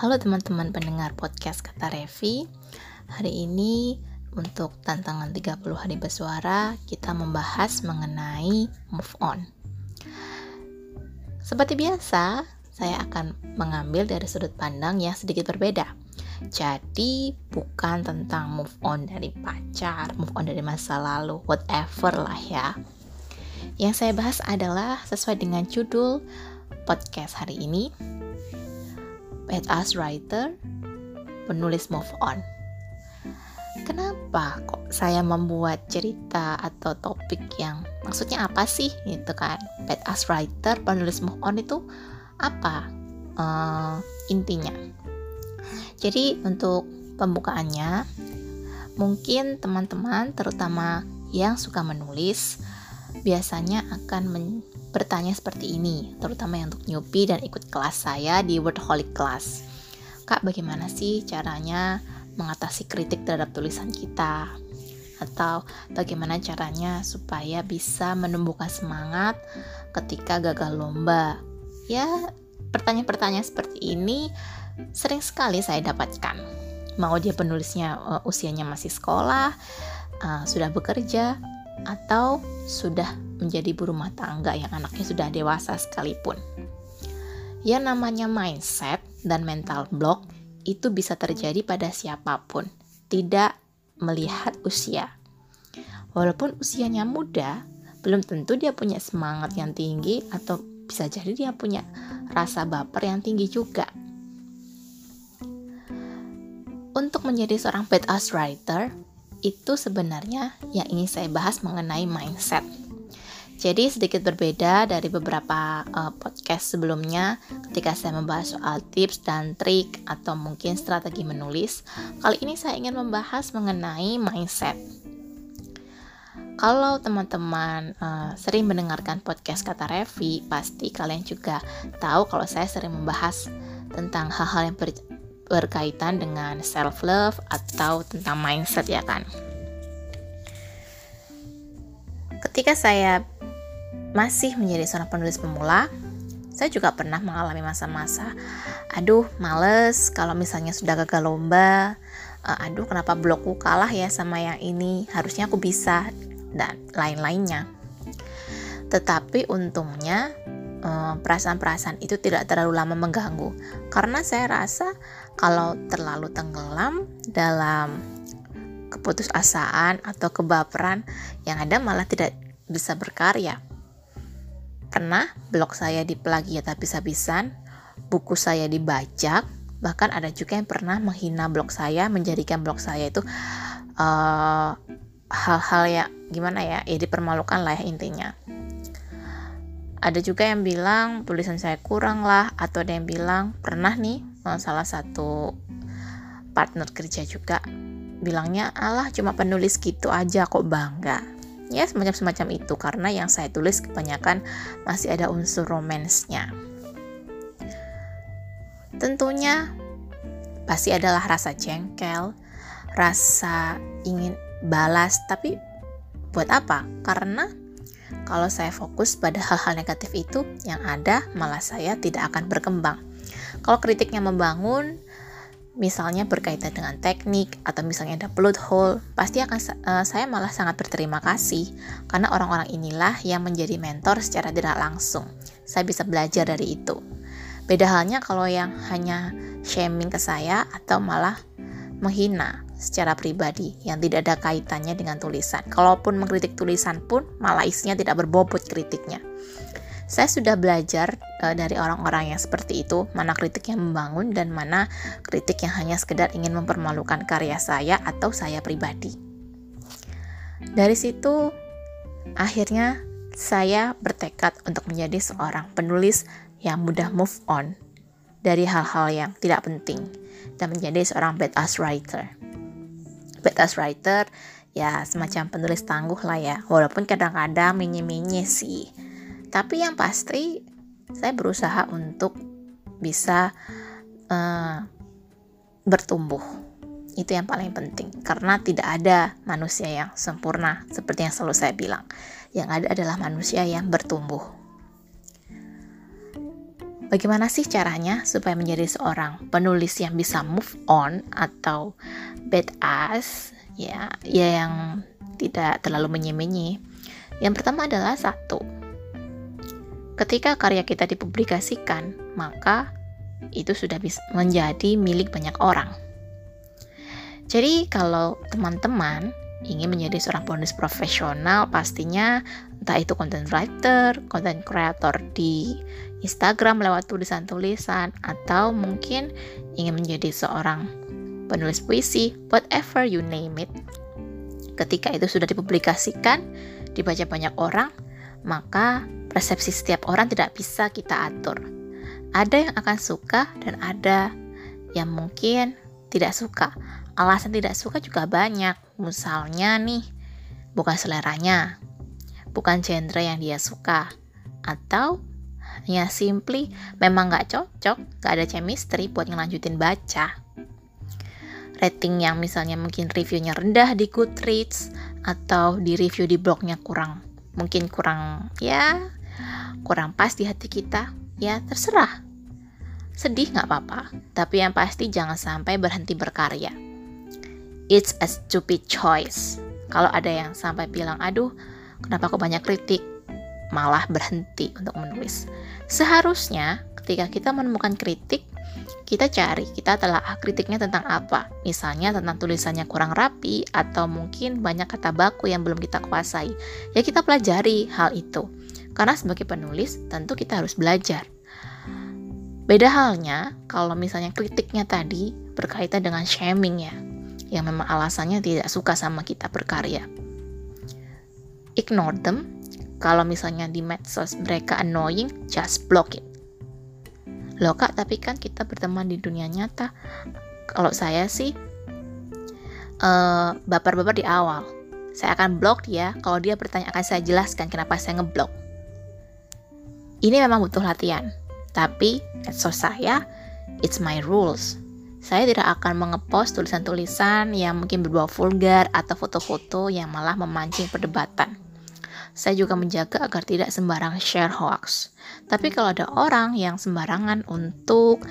Halo teman-teman pendengar podcast Kata Revi. Hari ini untuk tantangan 30 hari bersuara Kita membahas mengenai move on. Seperti biasa Saya akan mengambil dari sudut pandang yang sedikit berbeda. Jadi bukan tentang move on dari pacar, move on dari masa lalu, whatever lah ya. Yang saya bahas adalah sesuai dengan judul podcast hari ini, Bad As Writer, penulis move on. Kenapa kok saya membuat cerita atau topik yang maksudnya apa sih gitu kan? Bad As Writer, penulis move on itu apa uh, intinya? Jadi untuk pembukaannya, mungkin teman-teman terutama yang suka menulis biasanya akan bertanya seperti ini, terutama yang untuk newbie dan ikut kelas saya di Wordholic Class. Kak, bagaimana sih caranya mengatasi kritik terhadap tulisan kita? Atau bagaimana caranya supaya bisa menumbuhkan semangat ketika gagal lomba? Ya, pertanyaan-pertanyaan seperti ini sering sekali saya dapatkan. Mau dia penulisnya uh, usianya masih sekolah, uh, sudah bekerja, atau sudah menjadi ibu rumah tangga yang anaknya sudah dewasa sekalipun. Yang namanya mindset dan mental block itu bisa terjadi pada siapa pun, tidak melihat usia. Walaupun usianya muda, belum tentu dia punya semangat yang tinggi atau bisa jadi dia punya rasa baper yang tinggi juga. Untuk menjadi seorang badass writer, itu sebenarnya yang ingin saya bahas mengenai mindset. Jadi sedikit berbeda dari beberapa uh, podcast sebelumnya ketika saya membahas soal tips dan trik atau mungkin strategi menulis. Kali ini saya ingin membahas mengenai mindset. Kalau teman-teman uh, sering mendengarkan podcast kata Revi, pasti kalian juga tahu kalau saya sering membahas tentang hal-hal yang ber berkaitan dengan self love atau tentang mindset ya kan. Ketika saya masih menjadi seorang penulis pemula, saya juga pernah mengalami masa-masa aduh males kalau misalnya sudah gagal lomba, uh, aduh kenapa blogku kalah ya sama yang ini, harusnya aku bisa dan lain-lainnya. Tetapi untungnya Eh, perasaan-perasaan itu tidak terlalu lama mengganggu karena saya rasa kalau terlalu tenggelam dalam keputusasaan atau kebaperan yang ada malah tidak bisa berkarya. Pernah blog saya diplagiat habis-habisan, buku saya dibajak, bahkan ada juga yang pernah menghina blog saya, menjadikan blog saya itu eh, hal-hal uh, ya gimana ya, ya dipermalukan lah ya intinya. Ada juga yang bilang tulisan saya kurang lah atau ada yang bilang pernah nih eh, salah satu partner kerja juga bilangnya alah cuma penulis gitu aja kok bangga ya semacam semacam itu. Karena yang saya tulis kebanyakan masih ada unsur romansnya. Tentunya pasti adalah rasa jengkel rasa ingin balas. Tapi buat apa? Karena kalau saya fokus pada hal-hal negatif itu, yang ada malah saya tidak akan berkembang. Kalau kritiknya membangun, misalnya berkaitan dengan teknik atau misalnya ada plot hole, pasti akan uh, saya malah sangat berterima kasih karena orang-orang inilah yang menjadi mentor secara tidak langsung. Saya bisa belajar dari itu. Beda halnya kalau yang hanya shaming ke saya atau malah menghina secara pribadi yang tidak ada kaitannya dengan tulisan. Kalaupun mengkritik tulisan pun malah isinya tidak berbobot kritiknya. Saya sudah belajar uh, dari orang-orang yang seperti itu, mana kritik yang membangun dan mana kritik yang hanya sekedar ingin mempermalukan karya saya atau saya pribadi. Dari situ akhirnya saya bertekad untuk menjadi seorang penulis yang mudah move on dari hal-hal yang tidak penting dan menjadi seorang badass writer. Badass writer ya semacam penulis tangguh lah ya. Walaupun kadang-kadang minye-minye sih tapi yang pasti saya berusaha untuk bisa uh, bertumbuh. Itu yang paling penting. Karena tidak ada manusia yang sempurna seperti yang selalu saya bilang. Yang ada adalah manusia yang bertumbuh. Bagaimana sih caranya supaya menjadi seorang penulis yang bisa move on atau badass? Ya, ya yang tidak terlalu menye Yang pertama adalah satu, ketika karya kita dipublikasikan, maka itu sudah bisa menjadi milik banyak orang. Jadi kalau teman-teman ingin menjadi seorang penulis profesional, pastinya entah itu content writer, content creator di Instagram lewat tulisan-tulisan atau mungkin ingin menjadi seorang penulis puisi, whatever you name it. Ketika itu sudah dipublikasikan, dibaca banyak orang, maka persepsi setiap orang tidak bisa kita atur. Ada yang akan suka dan ada yang mungkin tidak suka. Alasan tidak suka juga banyak. Misalnya nih, bukan seleranya, bukan genre yang dia suka, atau ya simply memang nggak cocok, nggak ada chemistry buat ngelanjutin baca. Rating yang misalnya mungkin reviewnya rendah di Goodreads atau di review di blognya kurang, mungkin kurang ya kurang pas di hati kita, ya terserah. Sedih nggak apa-apa, tapi yang pasti jangan sampai berhenti berkarya. It's a stupid choice. Kalau ada yang sampai bilang, aduh, kenapa kok banyak kritik, malah berhenti untuk menulis. Seharusnya ketika kita menemukan kritik, kita cari, kita telah kritiknya tentang apa. Misalnya tentang tulisannya kurang rapi atau mungkin banyak kata baku yang belum kita kuasai. Ya kita pelajari hal itu. Karena sebagai penulis tentu kita harus belajar. Beda halnya kalau misalnya kritiknya tadi berkaitan dengan shaming ya, yang memang alasannya tidak suka sama kita berkarya. Ignore them kalau misalnya di medsos mereka annoying, just block it. Loh kak, tapi kan kita berteman di dunia nyata. Kalau saya sih, uh, baper-baper di awal. Saya akan block dia, kalau dia bertanya akan saya jelaskan kenapa saya ngeblok. Ini memang butuh latihan, tapi medsos saya, it's my rules. Saya tidak akan mengepost tulisan-tulisan yang mungkin berbau vulgar atau foto-foto yang malah memancing perdebatan saya juga menjaga agar tidak sembarang share hoax. Tapi kalau ada orang yang sembarangan untuk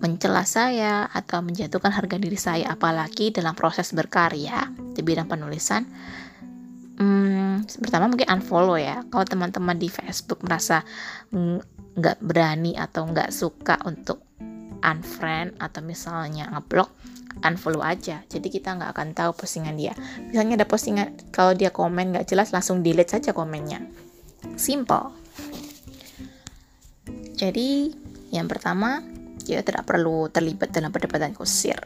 mencela saya atau menjatuhkan harga diri saya, apalagi dalam proses berkarya di bidang penulisan, hmm, pertama mungkin unfollow ya. Kalau teman-teman di Facebook merasa nggak berani atau nggak suka untuk unfriend atau misalnya ngeblok, unfollow aja. Jadi kita nggak akan tahu postingan dia. Misalnya ada postingan kalau dia komen nggak jelas langsung delete saja komennya. Simple. Jadi yang pertama kita tidak perlu terlibat dalam perdebatan kusir.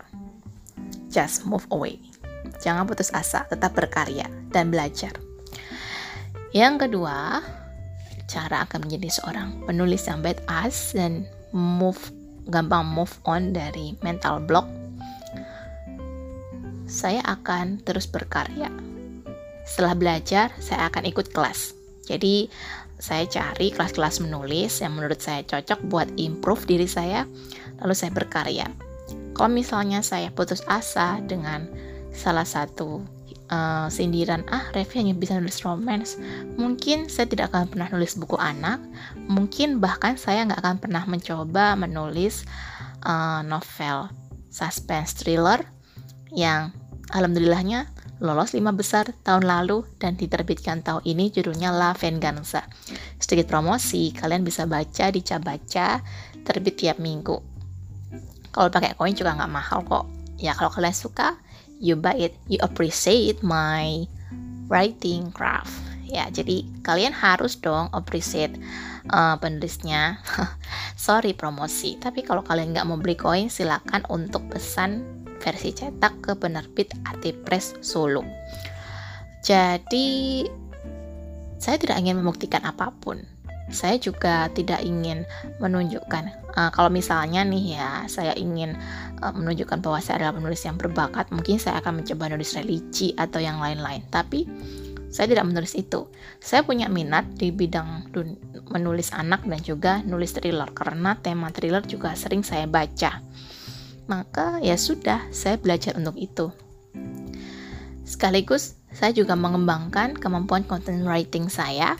Just move away jangan putus asa tetap berkarya dan belajar yang kedua cara akan menjadi seorang penulis yang badass dan move gampang move on dari mental block saya akan terus berkarya. Setelah belajar, saya akan ikut kelas. Jadi, saya cari kelas-kelas menulis yang menurut saya cocok buat improve diri saya, lalu saya berkarya. Kalau misalnya saya putus asa dengan salah satu uh, sindiran, ah Revi hanya bisa nulis romance, mungkin saya tidak akan pernah nulis buku anak, mungkin bahkan saya nggak akan pernah mencoba menulis uh, novel suspense thriller yang Alhamdulillahnya lolos lima besar tahun lalu dan diterbitkan tahun ini judulnya La Venganza. Sedikit promosi, kalian bisa baca di Cabaca, terbit tiap minggu. Kalau pakai koin juga nggak mahal kok. Ya kalau kalian suka, you buy it, you appreciate my writing craft. Ya, jadi kalian harus dong appreciate uh, penulisnya. Sorry promosi, tapi kalau kalian nggak mau beli koin, silakan untuk pesan versi cetak ke penerbit AT Press Solo. Jadi saya tidak ingin membuktikan apa pun. Saya juga tidak ingin menunjukkan uh, kalau misalnya nih ya saya ingin uh, menunjukkan bahwa saya adalah penulis yang berbakat, mungkin saya akan mencoba menulis religi atau yang lain-lain. Tapi saya tidak menulis itu. Saya punya minat di bidang menulis anak dan juga nulis thriller karena tema thriller juga sering saya baca maka ya sudah, saya belajar untuk itu. Sekaligus saya juga mengembangkan kemampuan content writing saya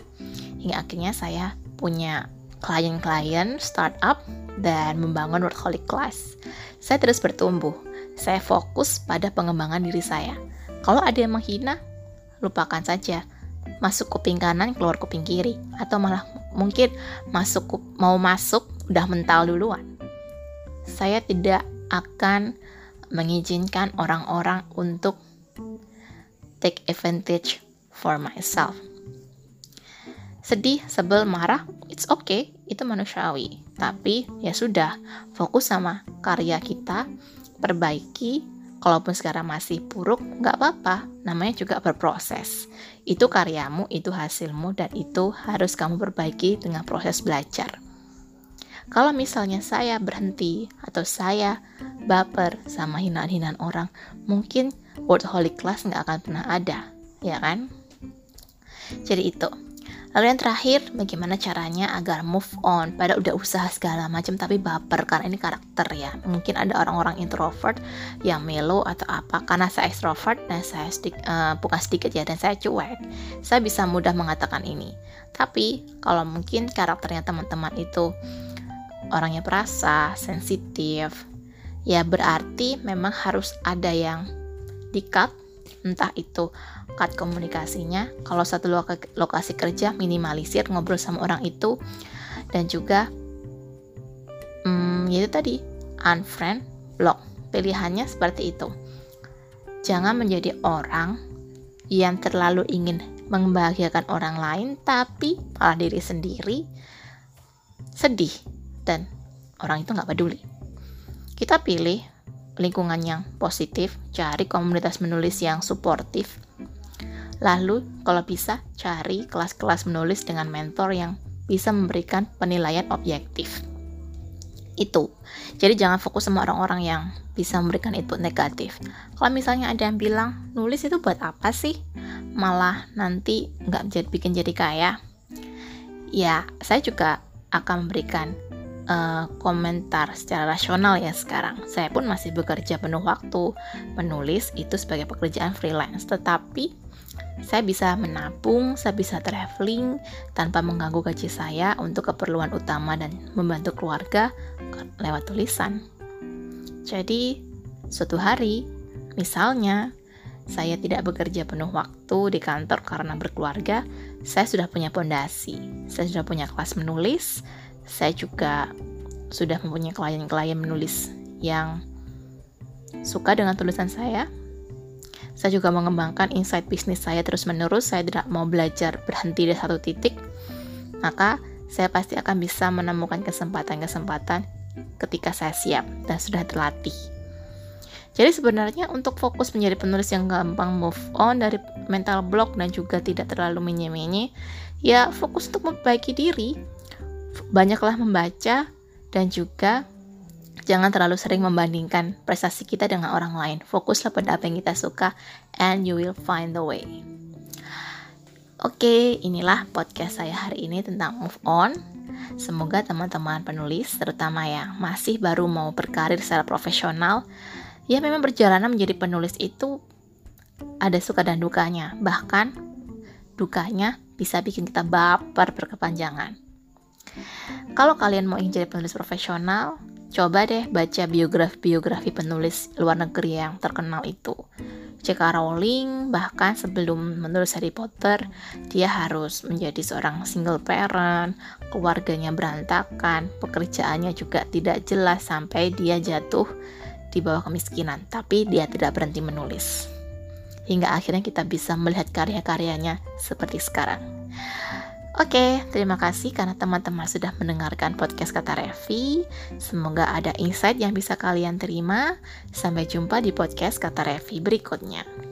hingga akhirnya saya punya klien-klien, startup, dan membangun workaholic class. Saya terus bertumbuh. Saya fokus pada pengembangan diri saya. Kalau ada yang menghina, lupakan saja. Masuk kuping kanan, keluar kuping kiri. Atau malah mungkin masuk mau masuk, udah mental duluan. Saya tidak akan mengizinkan orang-orang untuk take advantage for myself. Sedih, sebel, marah, it's okay, itu manusiawi. Tapi ya sudah, fokus sama karya kita, perbaiki. Kalaupun sekarang masih buruk, nggak apa-apa. Namanya juga berproses. Itu karyamu, itu hasilmu, dan itu harus kamu perbaiki dengan proses belajar. Kalau misalnya saya berhenti atau saya baper sama hinaan-hinaan orang, mungkin workaholic class nggak akan pernah ada, ya kan? Jadi itu. Lalu yang terakhir, bagaimana caranya agar move on? Pada udah usaha segala macam tapi baper karena ini karakter ya. Mungkin ada orang-orang introvert yang melo atau apa. Karena saya extrovert dan saya uh, bukan sedikit ya dan saya cuek. Saya bisa mudah mengatakan ini. Tapi kalau mungkin karakternya teman-teman itu orangnya perasa, sensitif, ya berarti memang harus ada yang di-cut entah itu cut komunikasinya kalau satu lokasi kerja minimalisir ngobrol sama orang itu dan juga hmm, itu tadi unfriend block. Pilihannya seperti itu. Jangan menjadi orang yang terlalu ingin membahagiakan orang lain tapi malah diri sendiri sedih dan orang itu nggak peduli. Kita pilih lingkungan yang positif, cari komunitas menulis yang suportif. Lalu, kalau bisa, cari kelas-kelas menulis dengan mentor yang bisa memberikan penilaian objektif. Itu. Jadi jangan fokus sama orang-orang yang bisa memberikan input negatif. Kalau misalnya ada yang bilang, nulis itu buat apa sih? Malah nanti nggak bikin jadi kaya. Ya, saya juga akan memberikan uh, komentar secara rasional ya sekarang. Saya pun masih bekerja penuh waktu menulis itu sebagai pekerjaan freelance, tetapi saya bisa menabung, saya bisa traveling tanpa mengganggu gaji saya untuk keperluan utama dan membantu keluarga lewat tulisan. Jadi, suatu hari, misalnya saya tidak bekerja penuh waktu di kantor karena berkeluarga, saya sudah punya pondasi, saya sudah punya kelas menulis, saya juga sudah mempunyai klien-klien menulis yang suka dengan tulisan saya. Saya juga mengembangkan insight bisnis saya terus-menerus. Saya tidak mau belajar berhenti di satu titik. Maka saya pasti akan bisa menemukan kesempatan-kesempatan ketika saya siap dan sudah terlatih. Jadi sebenarnya untuk fokus menjadi penulis yang gampang move on dari mental block dan juga tidak terlalu menye ya fokus untuk memperbaiki diri, banyaklah membaca dan juga jangan terlalu sering membandingkan prestasi kita dengan orang lain. Fokuslah pada apa yang kita suka and you will find the way. Oke, inilah podcast saya hari ini tentang move on. Semoga teman-teman penulis, terutama yang masih baru mau berkarir secara profesional, ya memang perjalanan menjadi penulis itu ada suka dan dukanya. Bahkan dukanya bisa bikin kita baper berkepanjangan. Kalau kalian mau ingin jadi penulis profesional, coba deh baca biografi-biografi penulis luar negeri yang terkenal itu. J.K. Rowling bahkan sebelum menulis Harry Potter, dia harus menjadi seorang single parent, keluarganya berantakan, pekerjaannya juga tidak jelas sampai dia jatuh di bawah kemiskinan, tapi dia tidak berhenti menulis. Hingga akhirnya kita bisa melihat karya-karyanya seperti sekarang. Oke, terima kasih karena teman-teman sudah mendengarkan podcast kata Revi. Semoga ada insight yang bisa kalian terima. Sampai jumpa di podcast kata Revi berikutnya.